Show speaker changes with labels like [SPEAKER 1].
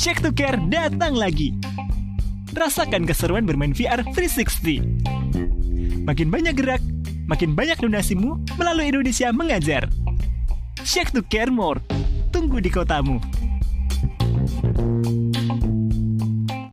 [SPEAKER 1] Shake to Care datang lagi. Rasakan keseruan bermain VR 360. Makin banyak gerak, makin banyak donasimu melalui Indonesia Mengajar. Shake to Care More. Tunggu di kotamu.